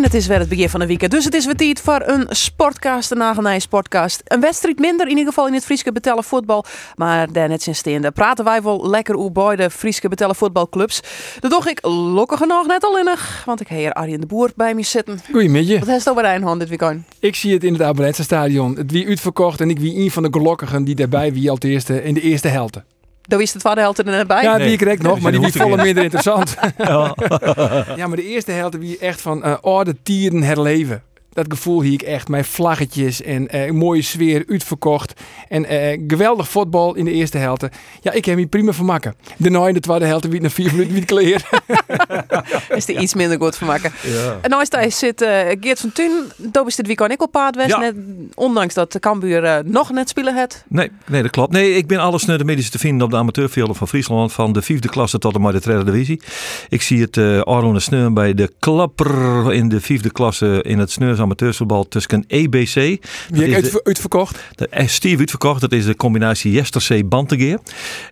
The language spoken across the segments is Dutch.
En het is weer het begin van de weekend. Dus het is weer tijd voor een sportcast, een nagelnij sportcast. Een wedstrijd minder, in ieder geval in het Frieske betellen voetbal. Maar daar net zijn steende praten wij wel lekker over bij de Frieske betellen voetbalclubs. Dat doe ik lokkig genoeg net al innig. Want ik heb hier Arjen de Boer bij me zitten. Goedemiddag. Wat heeft over de hand dit weekend? Ik zie het in het Abelense stadion. Het wie uitverkocht en ik wie een van de gelokkigen die daarbij wie al het eerste in de eerste helte. Daar is het tweede helft er net bij. Ja, Nee. wie correct nog, maar die de volle minder interessant. ja, maar de eerste helte wie echt van eh oude tieren herleven. Dat gevoel hier ik echt met vlaggetjes en eh, een mooie sfeer uitverkocht. En eh, geweldig voetbal in de eerste helte. Ja, ik heb me prima vermakken. Daarna in de tweede helte wie na vier minuten wie kleer. is er iets minder goed van maken. En naast hij zit eh, Geert van Thun. Dat is dit weekend ik op paard. Ja. Net, ondanks dat de Cambuur nog net spelen het. Nee, nee, dat klopt. Nee, ik ben alles naar de medische te vinden op de amateurvelden van Friesland. Van de vijfde klasse tot en met de tweede divisie. Ik zie het uh, Arone Sneur bij de klapper in de vijfde klasse in het Sneurs amateurvoetbal tussen EBC. Is uit, de, uitverkocht. de eh, Steve uitverkocht. Dat is de combinatie Jestersee Bantegeer.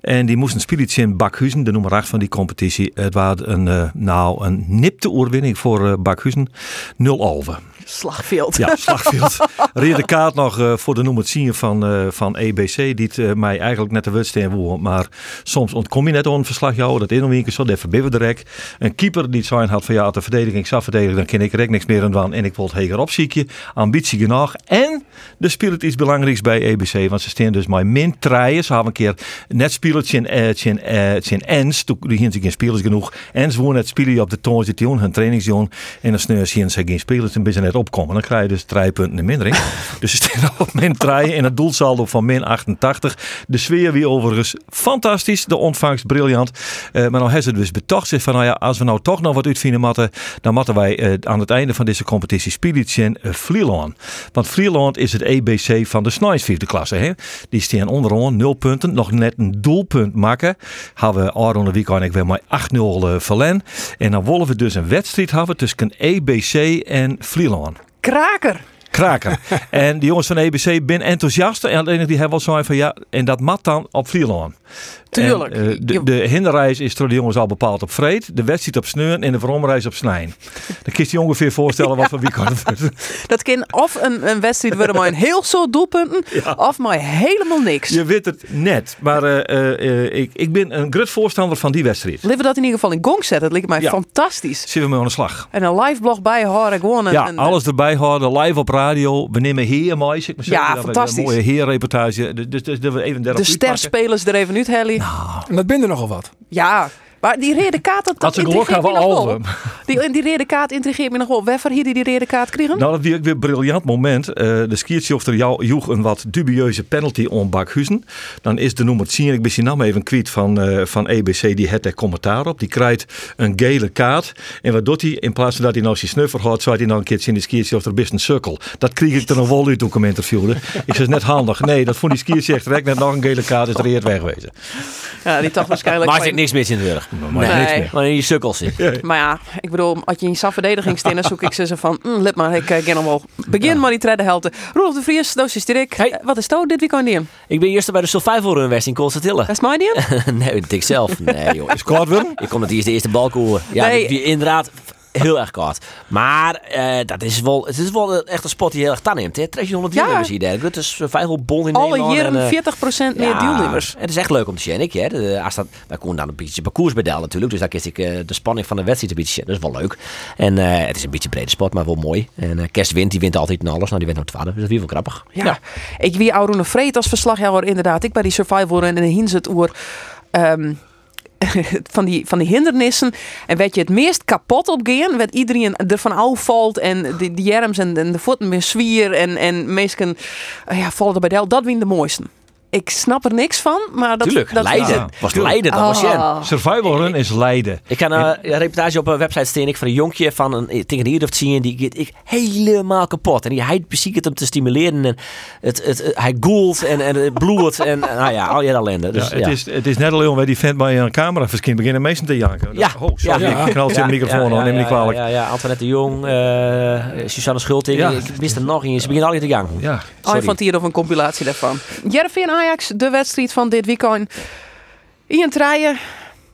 En die moesten spelen in Bakhuizen, de nummer 8 van die competitie. Het was een, eh, nou, een nipte oorwinning voor eh, Bakhuizen. 0 alve. Slagveld. Ja, slagveld. Rede kaart nog eh, voor de nummer 10 van, eh, van EBC. Die het eh, mij eigenlijk net de wedstrijd woord. Maar soms ontkom je net aan een verslag jou. Dat in een week zo, dat verbibberde direct. Een keeper die het zijn had van ja, de verdediging zou verdedigen. Dan ken ik er echt niks meer aan doen. En ik wil het heger opziekje. Ambitie genoeg. En er speelt iets belangrijks bij EBC. Want ze staan dus maar min treien. Ze hebben een keer net speeltje in, in, in Ens. Toen die hier geen spelers genoeg. Ens woon net spelen op de toon, hun trainingsjoen. En dan sneur zien ze geen spelers. En ben ze net opkomen. Dan krijg je dus drie punten in mindering. dus ze staan op min 3 en het doelsaldo van min 88. De sfeer weer overigens fantastisch. De ontvangst briljant. Eh, maar nou heeft ze dus betocht zich van nou ja, als we nou toch nog wat uitvinden moeten, dan moeten wij eh, aan het einde van deze competitie in uh, Vlieland. Want Vlieland is het EBC van de Snijs vierde klasse. Hè? Die staan onderaan nul punten. Nog net een doelpunt maken. Hebben we Aron de weekend ik weer maar 8-0 uh, verlen. En dan willen we dus een wedstrijd hebben tussen EBC en Vlieland. Kraker. Kraken. en die jongens van EBC ben enthousiast. En alleen die hebben wel zo van ja, en dat mat dan op Vlieland. Tuurlijk. En, eh, de, de hinderreis is door de jongens al bepaald op vreed. De wedstrijd op sneur en de veromreis op snijn. Dan kun je je ongeveer voorstellen wat voor weekend het wordt. Dat kan of een, een wedstrijd worden met een heel soort doelpunten. Of maar helemaal niks. Je weet het net. Maar eh, eh, ik, ik ben een groot voorstander van die wedstrijd. Laten we dat in ieder geval in gong zetten. Dat lijkt mij Ja. fantastisch. Zitten we mee aan de slag. En een live blog bijhouden. Gewoon een, Ja, een- alles erbij houden, live op radio. We nemen heer mooi, zeg maar Ja, fantastisch. Een mooie heerreportage. Dus, dus, dus dat we even de sterspelers er even uit, Helly. En dat ben er nogal wat. Ja, maar die rode kaart, dat, dat Had intrigeert me nog wel. Die, die rode kaart intrigeert me nog wel. Waarvoor hier die die rode kaart kregen? Nou, dat was ook weer een briljant moment. Eh, de skiertje of er jou joeg een wat dubieuze penalty om Bakhuizen. Dan is de nummer 10, ik ben zijn naam even kwijt van, eh, van EBC, die het er commentaar op. Die krijgt een gele kaart. En wat doet hij? In plaats van dat hij nou zijn snuffer had, zou hij nou een keertje in de skiertje of er best een sukkel. Dat kreeg ik er nog wel uit toen ik hem interviewde. Ik zei, net handig. Nee, dat vond die skiertje echt direct net nog een gele kaart, is er eerder wegwezen. Ja, die toch waarschijnlijk... Maar er zit niks mis in de rug. Maar Nee. niks meer. Maar in je sukkels zit. Maar ja, ik bedoel, als je in verdediging dan zoek ik ze zo van, mm, let maar, ik uh, ken hem wel. Begin maar die tweede helft. Roelof de Vries, Doos is Dirk. Hey. Eh, wat is dat dit weekend die? Ik ben eerst bij de Survival Run West in Koolstadille. Dat is mij die? nee, dat ik zelf. Nee joh. Willem? Ik kom het eerst de eerste balkoer. Ja, Nee. die, inderdaad heel erg koud. Maar eh, dat is wel, het is wel echt een sport die heel erg tan neemt. hè. 300 Ja. deelnemers hier. daar. Het is Survival Bond in Alle Nederland. jaren en, eh, 40% meer ja, deelnemers. Het is echt leuk om te zien. Ik, hè. De, als dat, wij konden dan een beetje parcours bedellen natuurlijk. Dus daar kies ik eh, de spanning van de wedstrijd een beetje. Dat is wel leuk. En het is een beetje brede sport, maar wel mooi. En Kerst wint, die wint altijd in alles. Nou, die wint nog twaalf. Dus dat is wel grappig. Ja. Ik wie Auroene Vreet als verslaghouder inderdaad. Ik bij die survival en ze het oer ehm, van, die, van die hindernissen. En werd je het meest kapot op gaan, werd iedereen ervan afvalt en de, jerms en, en de voeten weer zwier en, en meestal ja, vallen bij del. Dat wien de mooiste. Ik snap er niks van, maar dat... Tuurlijk, dat Leiden. Ja, was Leiden, dat was je. Oh. Survival run is Leiden. Ik kan eh, een reportage op een website steen ik van een jonkje van een eh, tegen of zien die gaat ik helemaal kapot en die hij precies het om te stimuleren en het, het, het- hij goelt en, en het bloedt en eh, nou ja al je ellende. Dus, ja, het, Is, het is net alleen waar die vent bij een camera verschijnt beginnen meesten te janken. Ja, Oh, sorry, ja. ik knal zijn microfoon aan, neem me niet kwalijk. Ja, ja, Antoinette de Jong, eh Susanne Schulting, Ja. ik wist er nog in. Ze beginnen al te gang. Ja, Oh, Sorry. van hier of een compilatie daarvan. Jervin Ajax, de wedstrijd van dit weekend. Ian Trijen,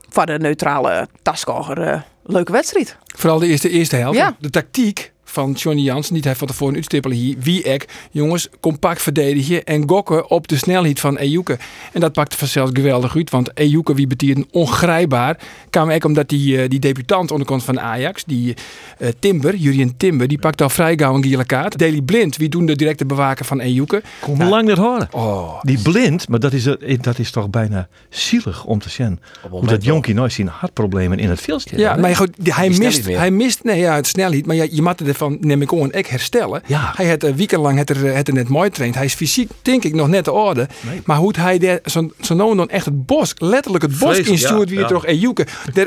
voor de neutrale taskoger, eh, leuke wedstrijd. Vooral de eerste, eerste helft. Ja. De tactiek van Johnny Jansen, niet hij van tevoren uitstippelen hier. Wie ek, jongens, compact verdedigen en gokken op de snelheid van Ejuke. En dat pakte vanzelfs geweldig uit, want Ejuke, wie betiert ongrijpbaar, kwam ook omdat die, eh, die debutant onderkant van Ajax, die eh, Timber, Jurien Timber, die pakt al vrij gauw een gele kaart. Daily Blind, wie doen de directe bewaker van Ejuke. Hoe lang dat horen? Oh, Die blind, maar dat is, het- dat is toch bijna zielig om te zien. Hoe dat jonkie nooit zien hartproblemen in het veld. Ja, maar goed, hij mist, hij mist, nee ja, het snelheid, maar ja, je moet ervan, neem ik aan, ik herstellen. Ja. Hij had een weekend lang het er, het er net mooi getraind. Hij is fysiek, denk ik, nog net de orde. Nee. Maar hoe hij daar, zo, zo nou dan echt het bos, letterlijk het bos instuurt, ja, wie ja. er toch Ejuke.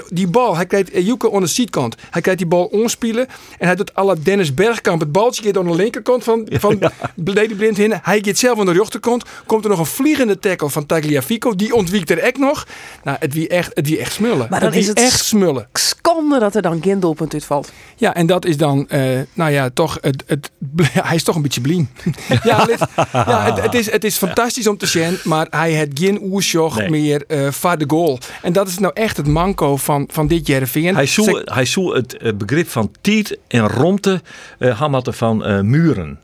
Die bal, hij krijgt Ejuke aan de zijkant. Hij krijgt die bal onspelen en hij doet alle Dennis Bergkamp. Het baltje gaat aan de linkerkant van, van Lady Blind heen. Hij gaat zelf aan de rechterkant. Komt er nog een vliegende tackle van Tagliafico. Die ontwiekt er echt nog. Nou, het wie echt, het wie echt smullen. Maar dan het is het echt smullen. Schande dat er dan geen doelpunt uitvalt. Ja, en dat is dan, eh, nou ja, toch, het, het, hij is toch een beetje blien. ja, lid, ja het, het, is, het is fantastisch om te zien, maar hij heeft geen oersjoch Nee. meer eh voor de goal. En dat is nou echt het manco van, van dit Jereveen. Hij zoekt hij het eh, begrip van tiet en romte uh, van muren.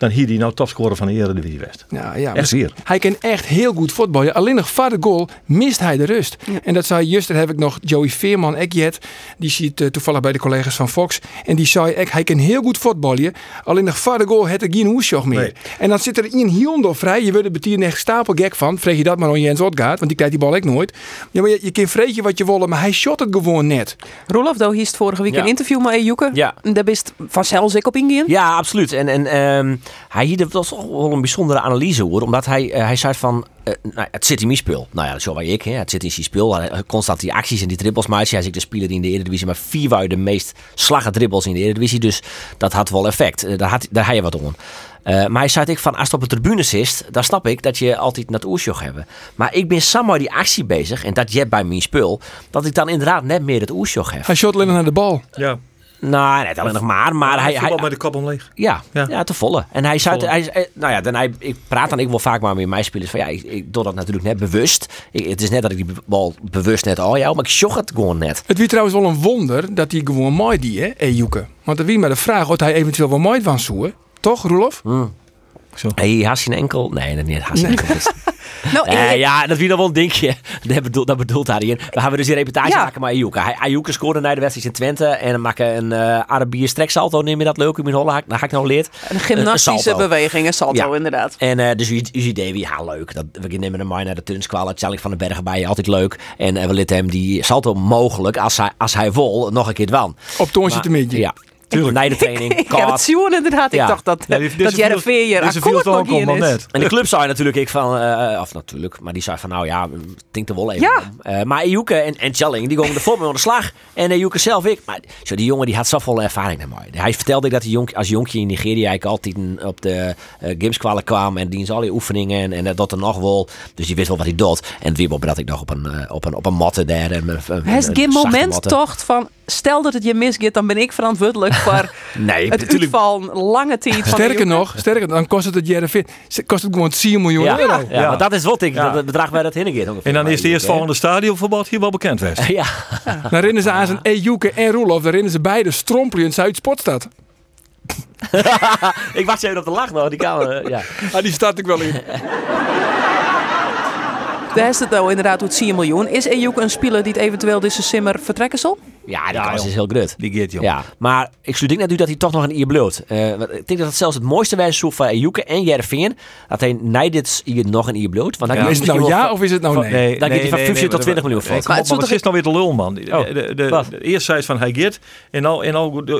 Dan hier die nou topscorer van de Eredivisie West. Ja, ja, Echt weer. Hij kan echt heel goed voetballen. Alleen nog voor de goal mist hij de rust. En dat zei juist, daar heb ik nog Joey Veerman, ek jet. Die ziet eh, toevallig bij de collega's van Fox. En die zei, ek, hij kan heel goed voetballen. Alleen nog voor de goal heeft hij geen hoesjoch meer. Nee. En dan zit er een Hieldo vrij. Je wordt er betier echt stapelgek van. Vreeg je dat maar aan Jens Otgaard, want die krijgt die bal ik nooit. Ja, maar je, je kan vreetje wat je wil, maar hij shot het gewoon net. Roelof, daar hiest vorige week Ja. een interview met Ejuke. Ja. Daar bist vanzelfs ik op ingaan. Ja, absoluut. En, en ehm, hij hier dat was toch wel een bijzondere analyse hoor. Omdat hij, eh, hij zei van, eh, nou, het zit in mijn spul. Nou ja, zo waar ik. Hè. Het zit in zijn spul. Constant die acties en die dribbels. Maar hij is ik de speler die in de Eredivisie maar vier wou de meest slagge dribbels in de Eredivisie. Dus dat had wel effect. Eh, daar, had, daar had je wat om. Eh, maar hij zei ik van, als het op de tribune zit, dan snap ik dat je altijd naar het oersjoch hebben. Maar ik ben samen die actie bezig, en dat je bij mijn spul, dat ik dan inderdaad net meer het oersjoch heb. Hij shot alleen naar de bal. Ja. Nou, net alleen nog maar, maar hij, hij, met de kop omleeg. ja, ja. Ja. te volle. En hij zei, Volle. hij, nou ja, dan hij, ik praat dan ik wel vaak maar met mijn spelers van ja, ik, ik doe dat natuurlijk net bewust. Ik, het is net dat ik die bal bewust net al jou, maar ik jog het gewoon net. Het wie trouwens wel een wonder dat hij gewoon mooi die, hè, Ejuke. Want er wie maar de vraag of hij eventueel wel mooi van zoeken. Toch, Roelof? Hey, haast je een enkel? Nee, dat niet. Haast je een enkel. Nou, Eh, ja, dat wie dan wel een dingje. Dat bedoelt, dat bedoelt hij in. We gaan dus die reportage Ja. maken met Ayouk. Hij Ayouk scoorde naar de wedstrijd in Twente en dan maken een eh Arabier streksalto. Neem je dat leuk in holle? Dat ga ik nou leerd. een gymnastische beweging, een salto Ja. inderdaad. En eh, dus u, u ziet Davy, ja leuk. Dat, we nemen hem maar naar de Tunskwal. Charlie van den Bergen bij, altijd leuk. En we lieten hem die salto mogelijk, als hij, als hij wil, nog een keer wan. Op toontje Maar- te midden. Ja, tuurlijk. Na de training, Ik heb het zien inderdaad. Ja. Ik dacht dat, Ja, die- dat Jereveen hier akkoord nog hier is. net. En de club zei natuurlijk ik van, eh, of natuurlijk, maar die zei van nou ja, denk er wel even Ja. Eh, maar Ejuke en, en Challing, die gingen er voor mee aan de slag. En Ejuke zelf ik. Maar zo, die jongen die had zoveel ervaring naar mij. Hij vertelde ik dat hij jonk, als jonkje in Nigeria ik altijd een- op de uh, gameskwalen kwam. En die al die oefeningen en, en dat er nog wel. Dus die wist wel wat hij doet. En wie dat ik nog op een, eh, op een, op een matte daar. En, een- geen moment toch van, stel dat het je misgaat, dan ben ik verantwoordelijk voor Nee, het natuurlijk. uitval lange tijd van Sterker nog, sterker, dan kost het het Jereveen. Kost het gewoon 10 miljoen Ja, euro. ja, Ja. maar dat is wat ik, Ja. dat het bedrag waar dat ongeveer. En dan is de bij eerste Ejuke, volgende stadionverbod hier wel bekend geweest. Ja. Dan rennen ze aan zijn Ejuke en Roelof. Dan rennen ze beide strompelen in Zuid-Sportstad. ik wacht even op de lach nog. Die kan, eh, ja. Ah, die staat ik wel in. Daar is het nou inderdaad tot 10 miljoen. Is Ejuke een speler die het eventueel deze simmer vertrekken zal? Ja, die Ja, kans joh. is heel groot. Die geeft, joh. Ja, maar ik sluit denk net u dat hij toch nog een ier bloot. Eh, want ik denk dat het zelfs het mooiste wijze zo van Ejuke en Jervin dat hij nee dit hier nog een ier bloot. Want dan is het nou ja of is het nou nee? Dan gaat hij van 15 tot 20 miljoen voor. Nee, Maar het is nou weer de lul, man. De, Oh, eerste zei van hij gaat en nou, en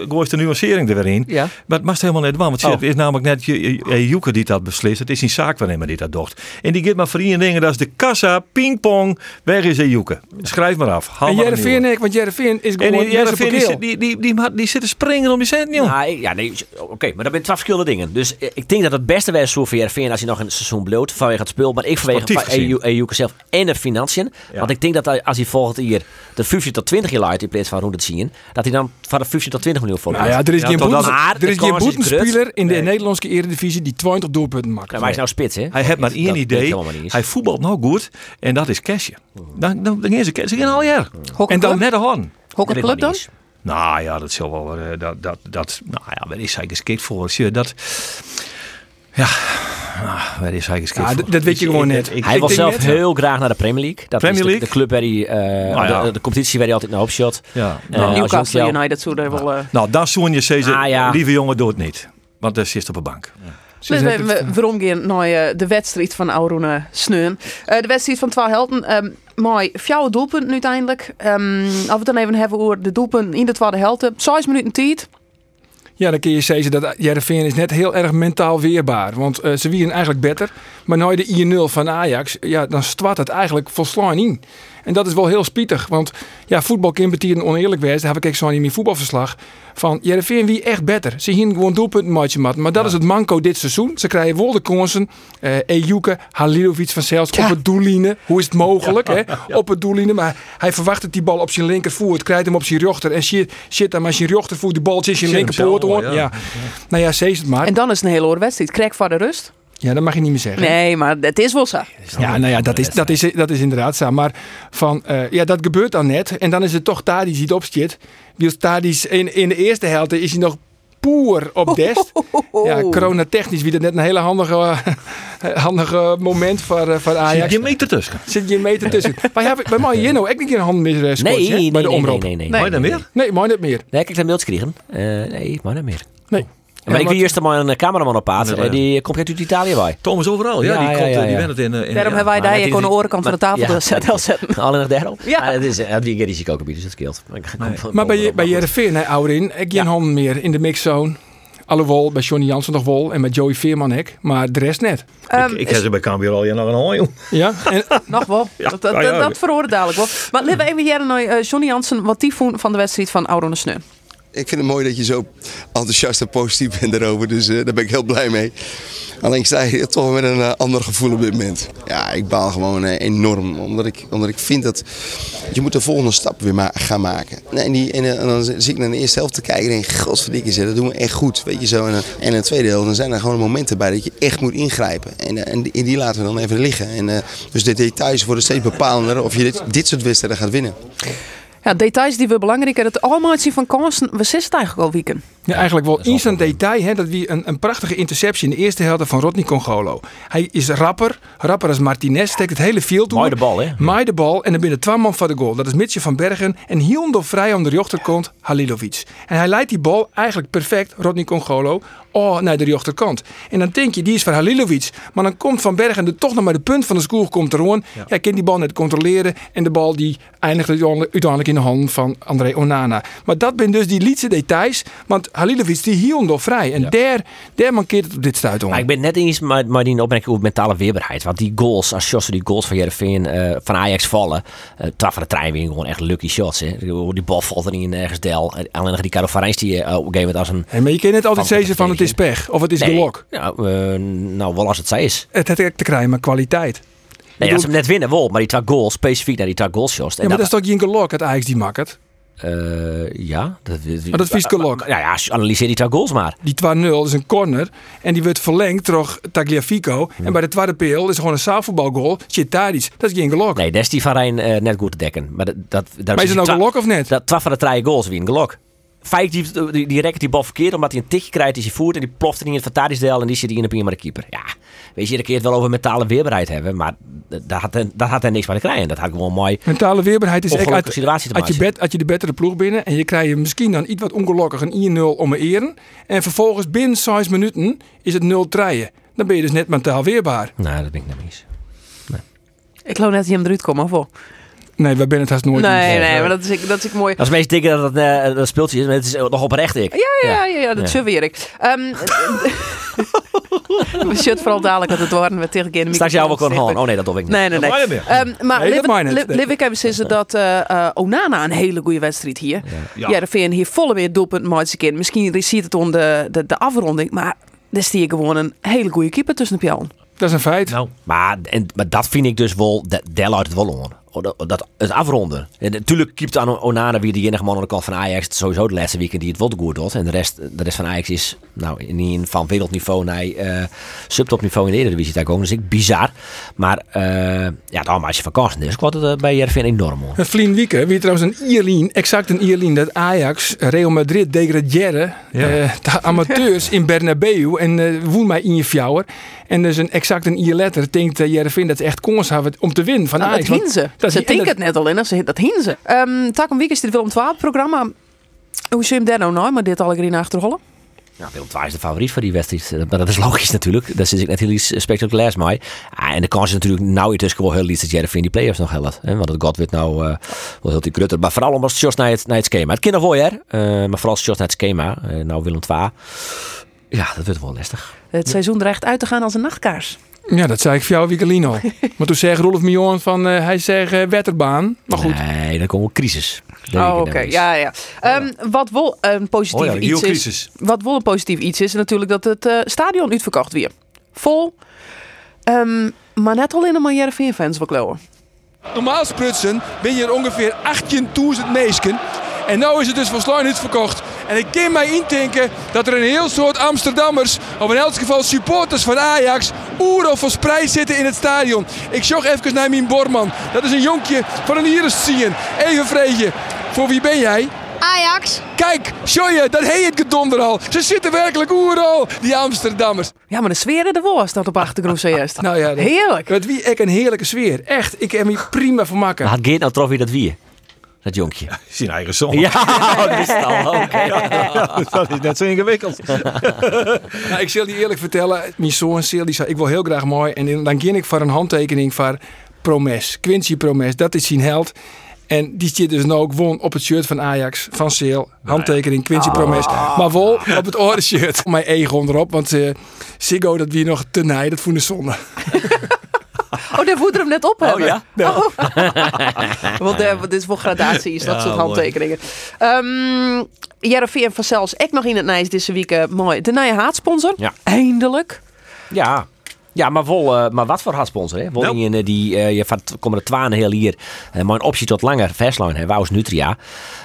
gooit de nuancering er weer in. Ja. Maar het mag helemaal net waar, want Oh. het is namelijk net je- je- Joeke die dat beslist. Het is een zaakwaarnemer die dat doet. En die geeft maar voor één dingen, dat is de kassa, pingpong, weg is Joeke. Schrijf maar af. En ik, want Jereveen is En die, Jesse die, die, die, die, die, die, die zitten springen om die cent, joh. Nou, ja, nee, oké, maar dat zijn twee verschillende dingen. Dus eh, ik denk dat het beste was voor VRV als hij nog een seizoen bloot vanwege het speel, maar ik vanwege. EU, EU zelf en de financiën. Ja. Want ik denk dat hij, als hij volgend jaar de 15 tot 20 jaar laat in plaats van 100 zien, dat hij dan van de 15 tot 20 miljoen voor Nou ja, er is Ja, geen Maar er is boetenspeler in de Nee. Nederlandse eredivisie die 20 doelpunten maakt. Nou, wij is nou spits, hè? Hij heeft maar één idee. Hij voetbalt nou goed en dat is cashje. Dan, dan, dan is het cash. al jaar. En dan net een horn. Hokke Dat weet club ik dan? Nou ja, dat zal wel. eh, dat, dat, dat, nou ja, waar is hij geschikt voor? Als je Dat, ja, nou, waar is hij geschikt Ja, voor? dat weet je gewoon net. ik- Hij Ik denk zelf net- heel graag naar de Premier League. Dat Premier is de, League? de club waar hij, eh, Nou ja. de, de competitie waar hij altijd naar opshot. Ja, Eh, nou, als Newcastle United zou daar wel... eh, nou, dan zoen je ze, Ah, ja. lieve jongen, doe het niet. Want daar zit op een bank. Dus we, we, waarom gaan naar de wedstrijd van Auroene Sneun. Eh, de wedstrijd van twee helden. ehm mooi, vier doelpunten uiteindelijk. Ehm als we het dan even hebben over de doelpunten in de tweede helft. Zes minuten tijd. Ja, dan kun je zeggen dat Jereveen is net heel erg mentaal weerbaar. Want eh, ze wieren eigenlijk beter. Maar nou de 1-0 van Ajax, ja, dan stwart het eigenlijk volslaan in. En dat is wel heel spietig. Want ja, voetbal kan betieren oneerlijk wezen. Daar heb ik zo in mijn voetbalverslag. Van Jereveen wie echt beter. Ze hier gewoon doelpunten matje mat. Maar dat is het manco dit seizoen. Ze krijgen wel de kansen. Eh Ejuke, Halilovic van zelfs op het doelline. Hoe is het mogelijk? Hè? Op het doelline. Maar hij verwacht dat die bal op zijn linkervoet. Krijgt hem op zijn rechter. En shit, shit dan maar zijn rechtervoet die bal in zijn Shit hem linkerpoort. Ja. ja. Nou ja, zeg het maar. En dan is het een hele hoor wedstrijd. Krijg voor de rust. Ja, dat mag je niet meer zeggen. Nee, maar het is wel zo. Ja, nou ja, dat is, dat is, dat is inderdaad zo. Maar van, eh, ja, dat gebeurt dan net. En dan is het toch Tadic die het opstiet. Wie Tadic in, in de eerste helft is hij nog poer op dest. Ja, corona-technisch wie dat net een hele handige, handige moment voor, eh, voor Ajax. Je meter tussen. Zit je een meter tussen. Wij hebben bij mij Jeno ook niet een hand meer eh, Nee, bij de omroep. nee, nee, nee. Nee. Mooi dan weer? Nee, maar niet meer. Nee, ik heb een mailtje gekregen. Eh, nee, maar niet meer. Nee. Maar ik wil eerst maar een cameraman op paard. Nee, Eh, Die komt uit Italië bij. Thomas overal, ja. Ja, die ja, komt, ja, eh, die bent het in. eh, in Daarom ja. hebben wij daar gewoon is- de orenkant van de tafel de zetten. Alleen nog daarop. Ja. Maar het is uh, die risicogebied, dus dat scheelt. Maar, bij. Jereveen, hè, ouderin, ik geen Ja. handen meer in de mixzone. Alhoewel, bij Johnny Jansen nog wel en bij Joey Veerman ik, maar de rest net. Ehm, Ik, ik heb ze bij Cambuur al nog een hooi, joh. Ja, en Nog wel. dat, dat, nou dat, dat verhoorde dadelijk wel. Maar laten we even hier naar eh, Johnny Jansen. Wat die vond van de wedstrijd van Auroene Sneun. Ik vind het mooi dat je zo enthousiast en positief bent erover. Dus eh, daar ben ik heel blij mee. Alleen sta je toch met een eh, ander gevoel op dit moment. Ja, ik baal gewoon eh, enorm. Omdat ik, omdat ik vind dat je moet de volgende stap weer gaan maken. Nee, En, die, en, dan zit ik naar de eerste helft te kijken en denk ik, godverdikke dat doen we echt goed. Weet je zo. En, en in de tweede helft dan zijn er gewoon momenten bij dat je echt moet ingrijpen. En, en, die, en die laten we dan even liggen. En, dus de details worden steeds bepalender of je dit, dit soort wedstrijden gaat winnen. Ja, details die we belangrijk hebben. Het allemaal zien van kansen. We zitten het eigenlijk al weekend. Ja, eigenlijk wel wel instant detail. Hè, dat wie een, een prachtige interceptie in de eerste helft van Rodney Congolo. Hij is rapper. Rapper als Martinez. Steekt het hele field toe. Mooi de bal, hè? Maai de bal en dan binnen twee man van de goal. Dat is Mitje van Bergen. En heel vrij om de rechterkant Halilovic. En hij leidt die bal eigenlijk perfect, Rodney Congolo, oh, naar de rechterkant. En dan denk je, die is voor Halilovic. Maar dan komt Van Bergen er toch nog maar de punt van de school komt er gewoon. Ja. Hij kan die bal net controleren. En de bal die eindigt uiteindelijk in de hand van André Onana. Maar dat zijn dus die lietse details. Want Halilovic die hield vrij. En daar, daar mankeert het op dit stuit om. Maar ik ben het net eens met, met die opmerking over mentale weerbaarheid. Want die goals, als Josse die goals van Jereveen eh van Ajax vallen. eh twaalf van de trein weer gewoon echt lucky shots. Hè. Die bal valt er niet in ergens del. En Alleen nog die Caro Farijns die eh, op een gegeven moment als een... Hey, maar je kan net altijd Van- zeggen van het is pech. Of het is Nee, gelok. Nou, eh, nou, wel als het zij is. Het heeft te krijgen met kwaliteit. Nee, als ze hem net winnen, wel. Maar die twee goals, specifiek naar die twee goals, Jos. Ja, maar dat is toch geen gelok, het Ajax die maakt. Eh, ja. Dat, Maar dat is gelok. Nou ja, analyseer die twee goals maar. Die 2-0 is een corner. En die wordt verlengd door Tagliafico. En bij de tweede peel is gewoon een zaalvoetbalgoal. Tadic. Dat is geen gelok. Nee, dat is die van Rijn eh, net goed te dekken. Maar dat, dat, maar is het nou die gelok of net? Dat twee van de drie goals wie een gelok. Fijk die, die, die die bal verkeerd omdat hij een tikje krijgt in zijn voet en die ploft er niet in het vertadingsdeel en die zit in de prima de keeper. Ja, weet je, dan kun je het wel over mentale weerbaarheid hebben, maar daar had, hij- daar had hij niks van te krijgen. Dat had gewoon mooi. Mentale weerbaarheid is echt uit, situatie te als je, als je de betere ploeg binnen en je krijgt misschien dan iets wat ongelukkig een 1-0 om een eren. En vervolgens binnen 6 minuten is het 0 treien. Dan ben je dus net mentaal weerbaar. Nou, dat ben ik niet eens. Ik geloof net dat hij hem eruit komt, of wel? Nee, waar ben het haast nooit. Nee, nee, maar dat is, ik- dat is ik mooi. Dat is meest dikke dat het eh, dat speeltje is, maar het is nog oprecht ik. Ja, ja, ja, ja, dat Ja. zullen we Erik. Ehm we shit vooral dadelijk dat het worden we tegen de Straks jou wel stichten. houden. Oh nee, dat doe ik niet. Nee, nee, nee. Je Ehm, maar Liv- je ik zeggen dat eh eh, Onana een hele goede wedstrijd hier. Ja. Ja, de VN hier volle weer doelpunt maakt keer. Misschien ziet het om de, de, de afronding, maar er stier gewoon een hele goede keeper tussen de pion. Dat is een feit. Nou, Maar, en, maar dat vind ik dus wel, dat- daar luidt het wel. Oh, Dat, dat, het afronden. En natuurlijk keept aan Onana weer de enige man aan de kant van Ajax. Sowieso de laatste weekend die het wel goed doet. En de rest, de rest van Ajax is nou, niet van wereldniveau naar eh subtopniveau in de Eredivisie daar komen. Dus ik bizar. Maar eh ja, dan als je van kansen is, wordt het eh, bij Jervin enorm hoor. Vlien Wieke, wie trouwens een Ierlien, exact een Ierlien, dat Ajax Real Madrid degraderen. Ja. eh, de amateurs in Bernabeu en eh woen mij in je fjouwer. En dus een exact een Ier letter denkt uh, Jervin dat ze echt kans hebben om te winnen van Nou, Ajax. dat. Dat- ze en denken dat- het net al in, ze dat hien ze. Um, Tak een week is dit Willem 12 programma. Hoe zie je hem daar nou nou, maar dit al in achterrollen? Nou, Willem II is de favoriet voor die wedstrijd. Eh, Maar dat is logisch natuurlijk. Daar zit ik net heel iets spectaculaires mee. Ah, en de kans is natuurlijk nou iets wel heel iets dat Jervin die play-offs nog helpt. Hè? Want het God wordt nou eh, wel heel die grutter. Maar vooral omdat het just naar het, naar het schema. Het kind nog wel, hè? Eh, maar vooral just naar het schema. Eh, nou, Willem II. Ja, dat wordt wel lastig. Het seizoen dreigt uit te gaan als een nachtkaars. Ja, dat zei ik voor jou Wiekelien al. maar toen zei Rolf Mion van, eh, hij zegt eh, wetterbaan. Maar goed, Nee, dan komt wel crisis. Oh, oké. Ja, ja. Ehm, wat wel een positief Oh ja, iets heel is. crisis. Wat wel een positief iets is natuurlijk dat het eh, stadion uitverkocht weer. Vol. Ehm, maar net alleen maar Jereveen fans wil klauwen. normaal sprutsen ben je er ongeveer 18.000 meesken. En nu is het dus van Sluin uitverkocht. En ik kan mij indenken dat er een heel soort Amsterdammers, of in elk geval supporters van Ajax, oeren verspreid zitten in het stadion. Ik zocht even naar mijn Borman. Dat is een jonkje van een Iris zien. Even vreetje. Voor wie ben jij? Ajax. Kijk, je, dat heet het gedonder al. Ze zitten werkelijk oeral, die Amsterdammers. Ja, maar de sfeer er was staat op achtergrond zojuist. Nou ja, dat, Heerlijk. Dat wie ik een heerlijke sfeer. Echt, ik heb me prima vermakken. Maar Geert nou trofee dat wie? Dat jonkje. zijn eigen song. Ja, dat is het al. Oké. dat is net zo ingewikkeld. Nou, ik zal je eerlijk vertellen, mijn zoon Sil, die zei ik wil heel graag mooi. En dan ging ik voor een handtekening voor Promes, Quincy Promes, dat is zijn held. En die zit dus nou ook won op het shirt van Ajax, van Seel. Handtekening Quincy Promes. Maar wel op het orde shirt. Mijn ego erop, want eh Siggo dat wie nog te nij, dat voelde zonde. Oh, daar voert er hem net op hebben. ja? Oh. Want eh, dit is voor gradatie, is dat Ja, soort handtekeningen. Um, Jereveen van ik nog in het Nijs deze week. eh, mooi. De nieuwe haatsponsor. Ja. Eindelijk. Ja. Ja, maar, wel, eh, maar wat voor hartsponsor, hè? Wel in, die, eh, je van komen de twaalf heel hier, eh, maar een optie tot langer verslaan, hè, Wous Nutria.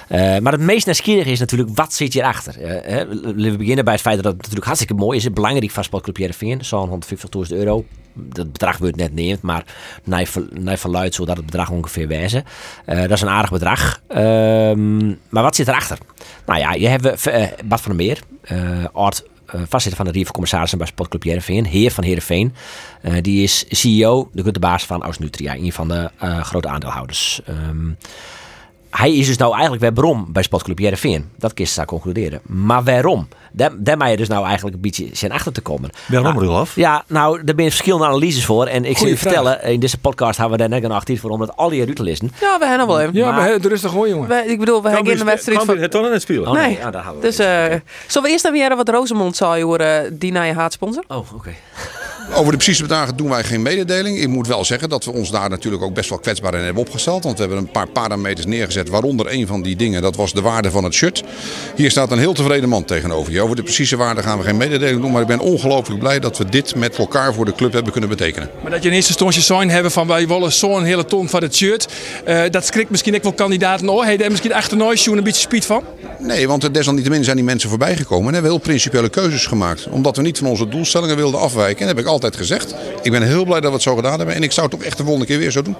Eh, maar het meest nieuwsgierige is natuurlijk, wat zit hierachter? Eh, hè, we beginnen bij het feit dat het natuurlijk hartstikke mooi is. Belangrijk van Sportclub Jereveen, zo'n 150.000 euro. Dat bedrag wordt net neemt, maar naar, ver- naar verluidt zodat het bedrag ongeveer wijzen. Eh, dat is een aardig bedrag. Ehm, maar wat zit erachter? Nou ja, je hebt eh, Bart van der Meer, eh eh, voorzitter van de Rier van Commissarissen bij Sportclub Heerenveen, heer van Heerenveen. Eh, die is CEO, de baas van Aus Nutria, een van de eh, grote aandeelhouders. Ehm, hij is dus nou eigenlijk weer waarom bij Sportclub Heerenveen. Dat je straks concluderen. Maar waarom? Daar, daar mag je dus nou eigenlijk een beetje zijn achter te komen. Waarom, Nou, Rudolf? Ja, nou, daar zijn verschillende analyses voor. En ik zal je vertellen, in deze podcast hebben we daar net een actief voor om dat al die uit te lezen. Ja, we hebben nog wel even. Ja, Maar- maar we hebben rustig hoor, jongen. Wij- ik bedoel, we hebben in de wedstrijd van... het toch net spelen? Oh, Nee, ja, daar gaan we Dus, eh zullen we eerst even jaren wat Rosemond zei over eh, die nieuwe haatsponsor? Oh, oké. Over de precieze bedragen doen wij geen mededeling. Ik moet wel zeggen dat we ons daar natuurlijk ook best wel kwetsbaar in hebben opgesteld. Want we hebben een paar parameters neergezet, waaronder een van die dingen, dat was de waarde van het shirt. Hier staat een heel tevreden man tegenover je. Over de precieze waarde gaan we geen mededeling doen. Maar ik ben ongelooflijk blij dat we dit met elkaar voor de club hebben kunnen betekenen. Maar dat je in eerste instantie sign hebben van wij willen zo'n hele ton van het shirt. eh, dat schrikt misschien ook wel kandidaten. Oh, hey, daar misschien nooit een beetje speed van. Nee, want desalniettemin zijn die mensen voorbij gekomen en hebben heel principiële keuzes gemaakt. Omdat we niet van onze doelstellingen wilden afwijken. En heb ik altijd gezegd. Ik ben heel blij dat we het zo gedaan hebben. En ik zou het ook echt de volgende keer weer zo doen.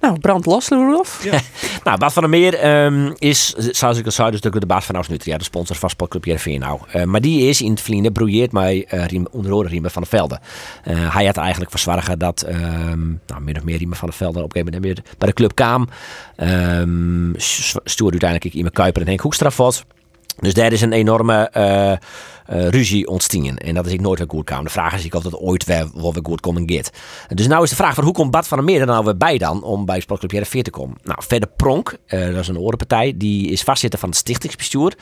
Nou, brand los, Rudolf. Nou, Bart van der Meer ehm, is, zoals ik al zei, dus de, baas van Aus Nutria, de sponsor van Sportclub Jervin nou. Eh, maar die is in het verleden broeieerd met uh, Riem, onder andere Riemen van der Velde. Uh, hij had eigenlijk verzorgen dat, um, nou, min of meer Riemen van der Velde op een gegeven moment bij de club kwam. Um, stuurde uiteindelijk Ime Kuiper en Henk Hoekstra vast. Dus daar is een enorme uh, uh, ruzie ontstaan. En dat is ik nooit weer goed kwam. De vraag is ik dat ooit weer, wel weer goed komen gaat. Dus nou is de vraag van hoe komt Bart van der Meer er nou weer bij dan om bij Sportclub Jereveen te komen? Nou, verder Pronk, uh, dat is een orenpartij, die is vastzitter van het stichtingsbestuur.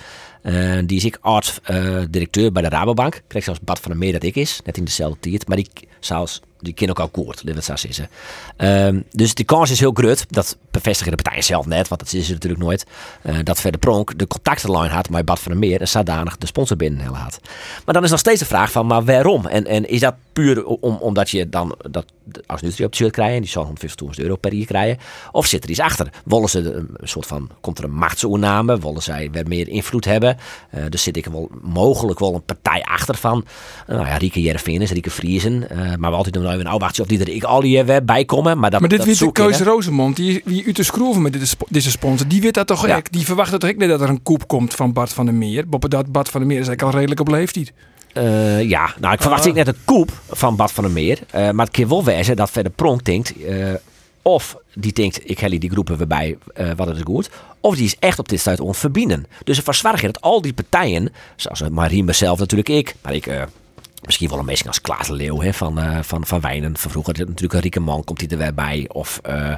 die is ik arts-directeur bij de Rabobank. Krijg zelfs Bart van der Meer dat ik is, net in dezelfde tijd. Maar die zelfs die kennen ook al koord, dat zou zeggen. Um, dus die kans is heel groot. Dat bevestigen de partijen zelf net, want dat is er natuurlijk nooit. Uh, dat Verder Pronk de contactenlijn had met Bad van der Meer en zodanig de sponsor binnen. Maar dan is nog steeds de vraag van, maar waarom? En, en is dat puur om, omdat je dan dat als Nutri op het shirt krijgen, die zal 150.000 euro per jaar krijgen? Of zit er iets achter? Willen ze een soort van, komt er een machtsoername? Willen zij weer meer invloed hebben? Uh, dus zit ik wel mogelijk wel een partij achter van, uh, nou ja, Rieke Jereveenis, Rieke Vriezen, maar we altijd doen een oude of die er ik al die bij komen. Maar, dat, maar dit dat weet Keus Rosemond, die, die u te schroeven met deze, deze sponsor, die weet dat toch ja. echt. Die verwacht toch echt niet dat er een koep komt van Bart van der Meer. Dat Bart van der Meer is eigenlijk al redelijk op leeftijd. Uh, ja, nou ik verwacht uh. net een koep van Bart van der Meer. Uh, maar het kan wel wezen dat verder Pronk denkt... of die denkt, ik hel die groepen weer bij, wat het is goed. Of die is echt op dit stuit onverbinden. Dus er verzwaar je dat al die partijen, zoals Marien mezelf natuurlijk ik, maar ik Misschien wel een beetje als Klaas de Leeuw hè, van, uh, van, van Wijnen. Van vroeger natuurlijk een Rieke Man komt hij er weer bij. Of uh,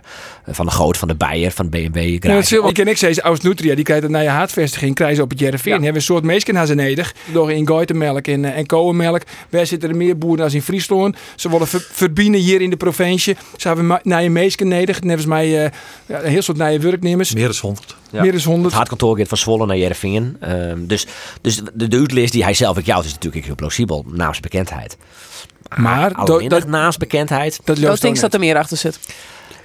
van de Goot, van de Beier, van de BMW. Ja, ik ken ik zeggen, Aus Nutria, die krijgt een naar je haatvestiging, krijgen ze op het Jereveen. Ja. Hebben een soort meesken naar zijn neder. Door in Goitenmelk en, uh, en. Wij zitten er meer boeren als in Friesland. Ze willen ver, verbinden hier in de provincie. Ze hebben naar je meesken neder. Net mij uh, een heel soort naar je werknemers. Meer dan 100. Ja. Meer dan 100. Het hartkantoor gaat van Zwolle naar Jereveen. Um, dus, dus de, de uitlist die hij zelf ook jou is natuurlijk heel plausibel naast bekendheid. Maar Alleen dat naast bekendheid. Dat ik denk dat er meer achter zit.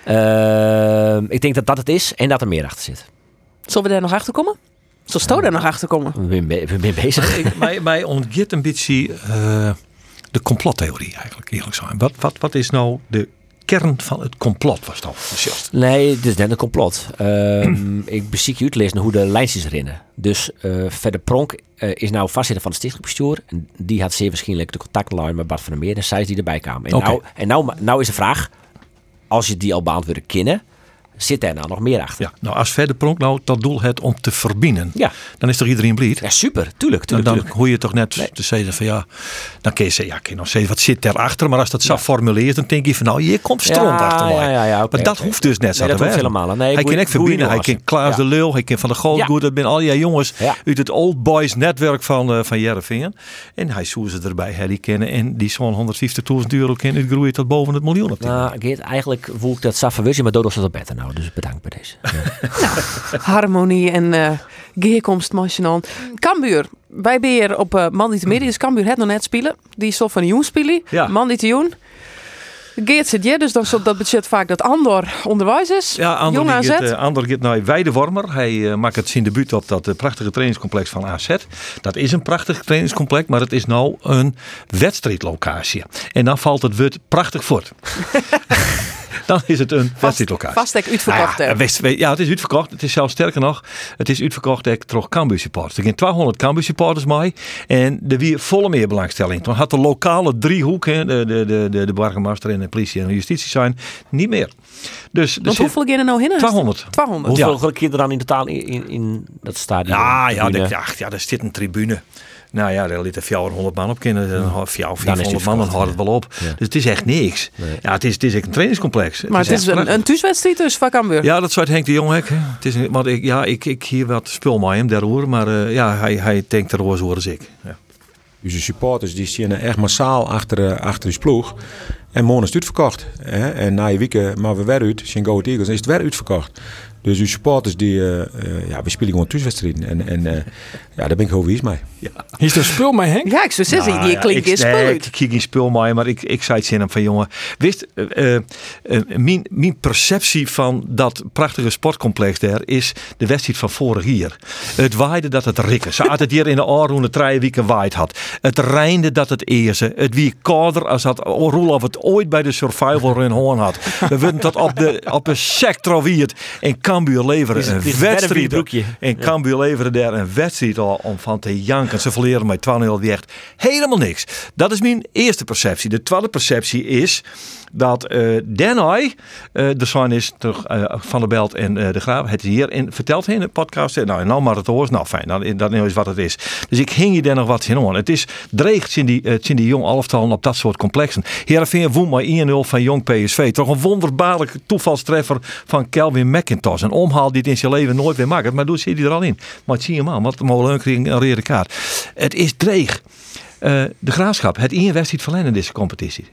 Uh, ik denk dat dat het is en dat er meer achter zit. Zullen we daar nog achter komen? Zal Sto daar nog achter komen? We zijn, be be bezig. Ik, mij, mij ontgeeft een beetje uh, de complottheorie eigenlijk eerlijk zijn. Wat, wat, wat is nou de kern van het complot was dan? Nee, het is net een complot. Um, ik beziek je uitlezen hoe de lijntjes erin. Dus uh, verder Pronk uh, is nou vastzitter van het stichtingsbestuur. En die had zeer waarschijnlijk de contactlijn met Bart van der Meer. En zij is die erbij kwamen. En, okay. nou, en nou, nou is de vraag, als je die al beantwoorden kennen zit daar nou nog meer achter. Ja, nou als verder pronk nou dat doel het om te verbinden. Ja. Dan is toch iedereen blij? Ja, super. Tuurlijk, tuurlijk. dan tuurlijk. hoor je toch net nee. te zeggen van ja, dan kun je zeggen, ja, kun je nog zeggen wat zit daarachter. Maar als dat zo ja. formuleert, dan denk je van nou, je komt stront ja, achter mij. Ja, ja, okay, maar dat okay. hoeft dus net zo nee, te werken. helemaal. Nee, hij kan echt verbinden. Hij kan Klaas de Leeuw, hij kan van de Goldgoed. Dat zijn al die jongens uit het Old Boys netwerk van, uh, van Jereveen. En hij zoekt ze erbij, die kennen. En die zo'n 150.000 euro kennen, het groeit tot boven het miljoen op. Nou, Geert, eigenlijk voel ik dat Safa maar Dodo staat op beter nou. Dus bedankt bij deze. nou, harmonie en uh, geerkomst, machinant. Cambuur, wij ben hier op uh, Man die te midden is Cambuur het nog net spelen. Die is toch van de Joen spelen. Ja. Man die te Joen. Geert zit je, dus dan dat budget vaak dat Andor onderwijs is. Ja, Andor Jong AZ. gaat, uh, Andor gaat naar Weidewormer. Hij uh, maakt het zijn debuut op dat uh, prachtige trainingscomplex van AZ. Dat is een prachtig trainingscomplex, maar het is nou een wedstrijdlocatie. En dan valt het woord prachtig voort. dan is het een. Vast ik uitverkocht. Nou ja, West, ja, het is uitverkocht. Het is zelfs sterker nog, het is uitverkocht ik toch Cambuur supporters. Er zijn 200 Cambuur supporters mee en er weer volle meer belangstelling. Toen had de lokale driehoek, de, de, de, de, de burgemeester en de politie en de justitie zijn, niet meer. Dus, dus hoeveel gaan er nou in? 200. 200. Hoeveel ja. kinderen dan in totaal in, in, in dat stadion? Ja, ja, de, ja, ja, er zit een tribune. Nou ja, daar zitten 400 man op kinderen. Dan 400 man, dan houdt het wel op. Ja. Dus het is echt niks. Nee. Ja, het is, het is echt een trainingscomplex. Maar het is, het is een, een thuiswedstrijd dus van Cambuur. Ja, dat zou Henk de Jong Het is een, maar ik, ja, ik, ik hier wat spul met hem daarover. Maar uh, ja, hij, hij denkt erover zoals ik. Ja. Onze supporters die zien echt massaal achter, achter de ploeg. En morgen is het uitverkocht. Hè? En na je weken maar we weer uit, zijn Go Eagles, is het weer uitverkocht. Dus uw supporters, die, eh, eh, ja, we spelen gewoon thuiswedstrijden. En, en eh, ja, daar ben ik gewoon wies mee. Is er spul mee, Henk? Ja, ik zou zeggen, Nou die ja, klinkt ik- in spul nee. Ik kijk geen spul mee, maar ik, ik zei het zin hem van jongen. Wist, mijn, mijn perceptie van dat prachtige sportcomplex daar is de wedstrijd van vorig jaar. Het waaide dat het rikken. Ze had het hier in de Aarhoene drie weken waaid had. Het reinde dat het eerste. Het wie kouder als dat Roelof het ooit bij de survival run hoorn had. We werden tot op de, op de sector wierd. En Cambuur leveren een wedstrijd. En Cambuur leveren daar een wedstrijd al om van te janken. Ze verleren met 12 die echt helemaal niks. Dat is mijn eerste perceptie. De tweede perceptie is dat eh de zoon is terug eh, van de Belt en de Graaf, het hier in, verteld in de podcast. Nou, nou maar het hoort, nou fijn, dan, dat is wat het is. Dus ik hing je daar nog wat in aan. Het is dreigt in die, die jong alftallen op dat soort complexen. Heerenveen won maar 1-0 van jong PSV. Toch een wonderbaarlijke toevalstreffer van Kelvin McIntosh. Een omhaal die het in zijn leven nooit weer maakt. Maar doet zit hij er al in. Maar het zie je maar, want de molen kreeg een rode kaart. Het is dreig. De graafschap, het wedstrijd verlenen in deze competitie.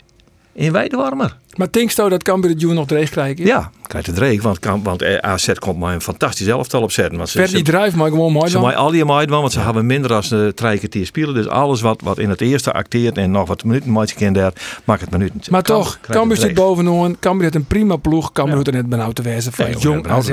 In Weidewarmer. Maar denkst dat Cambuur het June nog dreig krijgen? Ja, krijgt het dreig. Want, kan- want eh, AZ komt maar een fantastisch elftal opzetten. Want ze, Ver die drijf, maar gewoon mooi ze maken al die meiden, want ze hebben minder dan uh, drie kwartier spelen. Dus alles wat, wat in het eerste acteert en nog wat minuten maakt je daar, maakt het minuten. Maar toch, krijgt Cambuur zit bovenaan. Cambuur heeft een prima ploeg. Cambuur hoeft er net benauwd te wezen van Nee, jong maar AZ.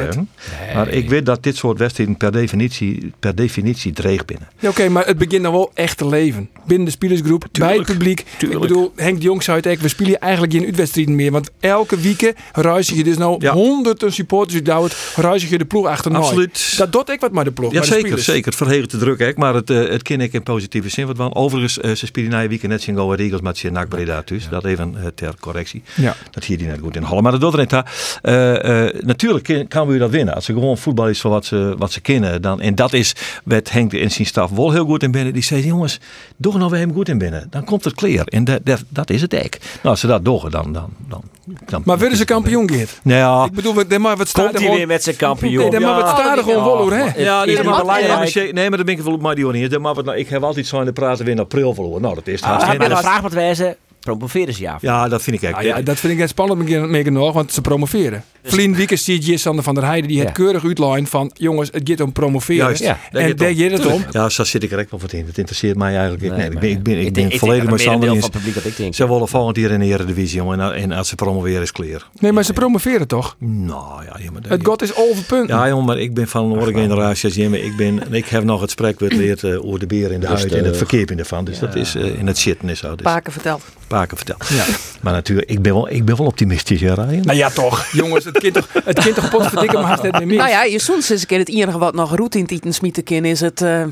Maar ik weet dat dit soort wedstrijden per definitie, per definitie dreig binnen. Ja, Oké, maar het begint dan wel echt te leven. Binnen de spelersgroep, bij het publiek. tuurlijk. Ik bedoel, Henk de Jong zei het ook, we spelen eigenlijk geen uitwedstrijden meer. Want elke week ruis je dus nou Ja. honderden supporters uit Douwet, ruis je de ploeg achterna. Absoluut. Dat doet ik wat maar de ploeg. Ja, de zeker, zeker. Het verheert te druk, hè. maar het, eh, het ken ik in positieve zin. wat van. Overigens, eh, ze spelen na je weekend net zien Go Ahead Eagles met NAC Breda thuis. Dat even eh, ter correctie. Ja. Dat hier die net goed in Holland. Maar dat doet er niet. Eh, eh, natuurlijk kan- we dat winnen. Als ze gewoon voetbal is voor wat ze, wat ze kennen. Dan, en dat is wat Henk in zijn staf wel heel goed in binnen. Die zei, jongens, doe nou weer hem goed in binnen. Dan komt het clear. En dat, dat, dat is het ek. Nou, ze dat doen, dan... dan, dan, dan Maar willen ze kampioen, Geert? Nou ja, Ik bedoel, we- maar wat staat Komt er hij gewoon... weer met zijn kampioen? Nee, maar wat Ja. staat er gewoon wel hoor, hè? Ja, Is nee, het maar, belangrijk? nee, maar maar dat ben ik wel op Mario niet. Maar wat nou, ik heb altijd zo in de praten weer in april verloren. Nou, dat is het. Ah, maar de vraag moet wezen, promoveren ze ja? ja, dat vind ik echt. Ah, ja, dat vind ik net spannend meer- meer nog, want ze promoveren. Vlien Wiekers ziet je Sander van der Heijden, die Ja. het keurig uitline van jongens, het gaat om promoveren. Juist. Ja. Daar En gaat daar het om. Ja, zo zit ik er echt wel wat in. Het interesseert mij eigenlijk niet. Nee, ik ben, ik ben, ik Ik ben denk- ik volledig denk met Sander eens. denk. Ze willen volgend jaar in de Eredivisie, jongen. En, en als ze promoveren is clear. Nee, maar ze promoveren toch? Nou, ja, ja, maar Het god is over punten. Ja, jongen, maar ik ben van een andere generatie als Jimmy. Ik, ben, ik heb nog het spreekwoord geleerd eh over de beer in de huid en het verkeer in ervan. Dus dat is eh, in het shit en zo. Dus Paken verteld. Paken verteld. Maar natuurlijk, ik ben wel, ik ben wel optimistisch, ja, Ryan. Nou ja, toch. Jongens, het kind toch, het kind toch potverdikke, maar haast net meer mis. Nou ja, je soms is een keer het enige wat nog routine tieten smieten kan is het eh,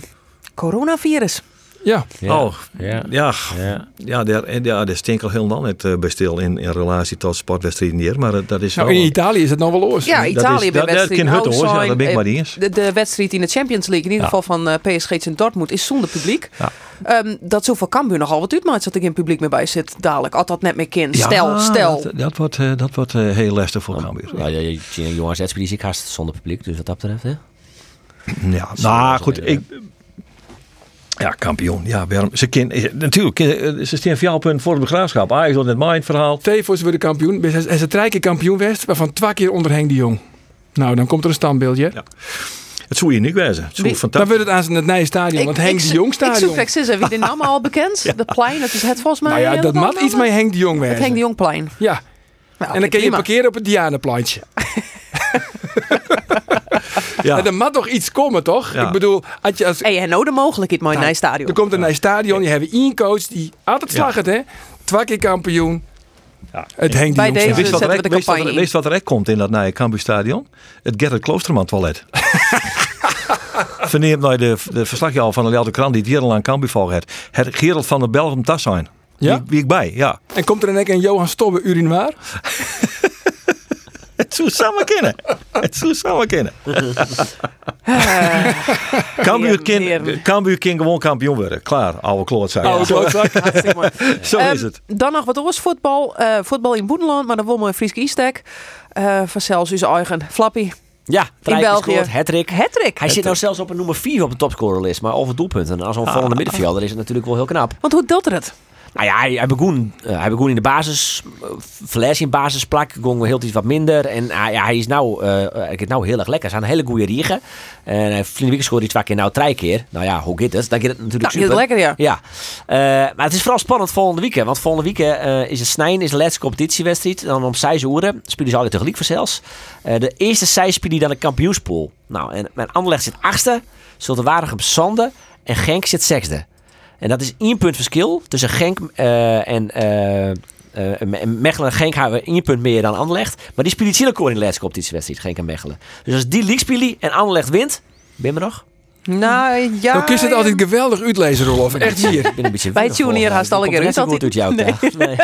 coronavirus. Ja. Ja. Oh, Ja. ja. Ja. Ja, daar, en ja, daar stinkt al heel lang net eh, bij stil in, in relatie tot sportwedstrijden hier. Maar eh, dat is Nou, wel... in Italië is het nou wel los. Ja, dat Italië is- bij dat- dat hoor. Ja, dat ben ik Eh, maar niet eens. De, de wedstrijd in de Champions League, in ieder Ja. geval van eh, PSG in Dortmund, is zonder publiek. Ja. Ehm, dat zoveel Cambuur nogal wat uitmaakt dat er geen publiek meer bij zit dadelijk. Als dat net meer kind. Ja, Stel, stel. Dat, dat wordt, eh, dat wordt eh, heel lastig voor Cambuur. Ja, ja, je ziet een jonge AZ-speler ik haast zonder publiek, dus wat dat betreft, hè? Ja, nou goed, ik... Ja, kampioen. Ja, waarom? Ze ken, eh, natuurlijk, eh, ze staan vier punten voor de graafschap. Ah, is dat net mijn verhaal? Tevo's worden kampioen. En ze drie keer kampioen West, waarvan twee keer onder Henk de Jong. Nou, dan komt er een standbeeldje. Ja. Het zou je niet wezen. Het zou Wie- Dan fantastisch. wordt het aan het nieuwe stadion. want Henk de Jong Ik stadion. zoek straks eens, wie de naam al bekend? De plein, dat is het volgens mij. Nou ja, eh, dat dan? iets met Henk de Jong Het wezen. Henk de Jongplein. Ja, Nou, en dan kun je prima. parkeren op het Dianaplantje. Ja. En er mag toch iets komen, toch? Ja. Ik bedoel, als je als, Hey, je nou de mogelijkheid mooi naar het stadion. er komt een nieuw stadion, je hebt één coach die altijd slag het, hè? Twee keer kampioen. Ja. Het de Bij Jong deze-. Wist wat, er, de wist, wat wat er echt komt in dat nieuwe Cambuurstadion? Het Gerrit Kloosterman toilet. Verneemt nou de, de verslagje al van de Leeuwarden Krant die het jarenlang Cambuur volgt heeft. Het Gerald van der Belgium tas zijn. Ja? Wie, wie ik bij, ja. En komt er een keer een Johan Stobbe urinoir? Het zou samen kennen. Het zou samen kennen. Cambuur kan, Heerlijk. Cambuur kan gewoon kampioen worden. Klaar, oude klootzak. Oude klootzak. Zo Ehm, is het. Dan nog wat oors voetbal. Eh, voetbal in Boedenland, maar dan won een Frieske Istek. Eh van zelfs uw eigen Flappy. Ja, In België. Hattrick. Hattrick. Hij zit nou zelfs op een nummer 4 op de topscorerlijst, maar over doelpunten. Als een volgende middenvelder is het natuurlijk wel heel knap. Want hoe er het? Nou ja, hij, hij, begon, uh, hij begon in de basis, uh, verles in basisplak, ging heel iets wat minder. En uh, ja, hij is nou, ik het nou heel erg lekker. Hij is een hele goede riegen. En hij vrienden week scoorde hij twee keer, nou drie keer. Nou ja, hoe gaat het? Dan gaat het natuurlijk nou, super. lekker, ja. Ja, maar het is vooral spannend volgende week. Want volgende week is het Snijn, is de laatste competitiewedstrijd. Dan om 6 uur spelen ze altijd tegelijk voor zelfs. de eerste zij spelen dan de kampioenspool. Nou, en mijn Anderlecht zit achtste, Zulte Waregem zande en Genk zit zesde. En dat is één punt verschil tussen Genk uh, en uh, uh, Mechelen en Genk hebben één punt meer dan Anderlecht. Maar die spelen zielig in de laatste competitiewedstrijd, Genk en Mechelen. Dus als die league spelen en Anderlecht wint, ben je nog? Nou ja. Dan kun je het altijd geweldig uitlezen, Rolof. Echt hier. ben een beetje Bij Junior haast alle keer uit. goed uit jou. Nee. nee.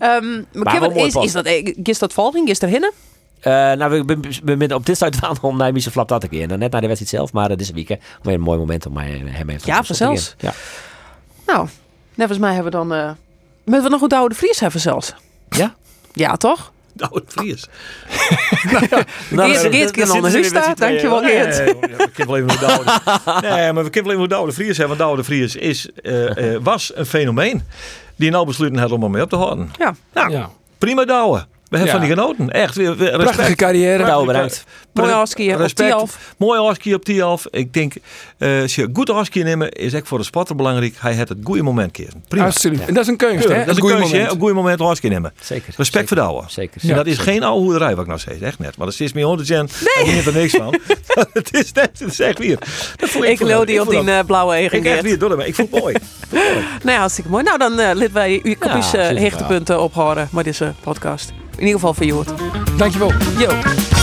um, maar maar is, is dat, is dat volging? Is er hinnen? Uh, nou, we zijn op dit stuit aan om naar Michel Flap dat te keer. Net naar de wedstrijd zelf, maar het is een weekend. Weer een mooi moment om mij hem even Ja, vanzelfs. Ja. Nou, net als mij hebben we dan... Uh, met we nog goed oude Vries hebben zelfs. Ja? Ja, toch? De oude Vries. nou ja, nou, Geert, Geert kan onder huis staan. Dankjewel, Geert. Nee, we kunnen wel even de oude... Nee, maar we kunnen wel even de oude Vries hebben. Want de oude Vries is, uh, was een fenomeen. Die nou besluiten had om mee op te houden. Ja. Nou, ja. prima douwen. We hebben van die genoten. Echt respect. Prachtige carrière. Nou, bedankt. Mooi afskiën op Tialf. Mooi afskiën op Tialf. Ik denk, uh, als je goed afskiën nemen, is echt voor de spotter belangrijk. Hij heeft het goede moment kiezen. Prima. Absoluut. En dat is een keuze, hè? Dat is een keuze, hè? Een goede moment afskiën nemen. Zeker. Respect voor de ouwe. Zeker. En dat is geen oude hoederij, wat ik nou zeg. Echt net. Maar dat is meer 100 jen. Nee. Ik er niks van. het is net, het is echt weer. Ik lood die op die uh, blauwe eigen. Ik echt weer door Ik voel het mooi. Nou, hartstikke mooi. Nou, dan uh, laten wij uw kopjes uh, hechtepunten ophouden met deze podcast. In ieder geval voor Joort. Dankjewel. Jo.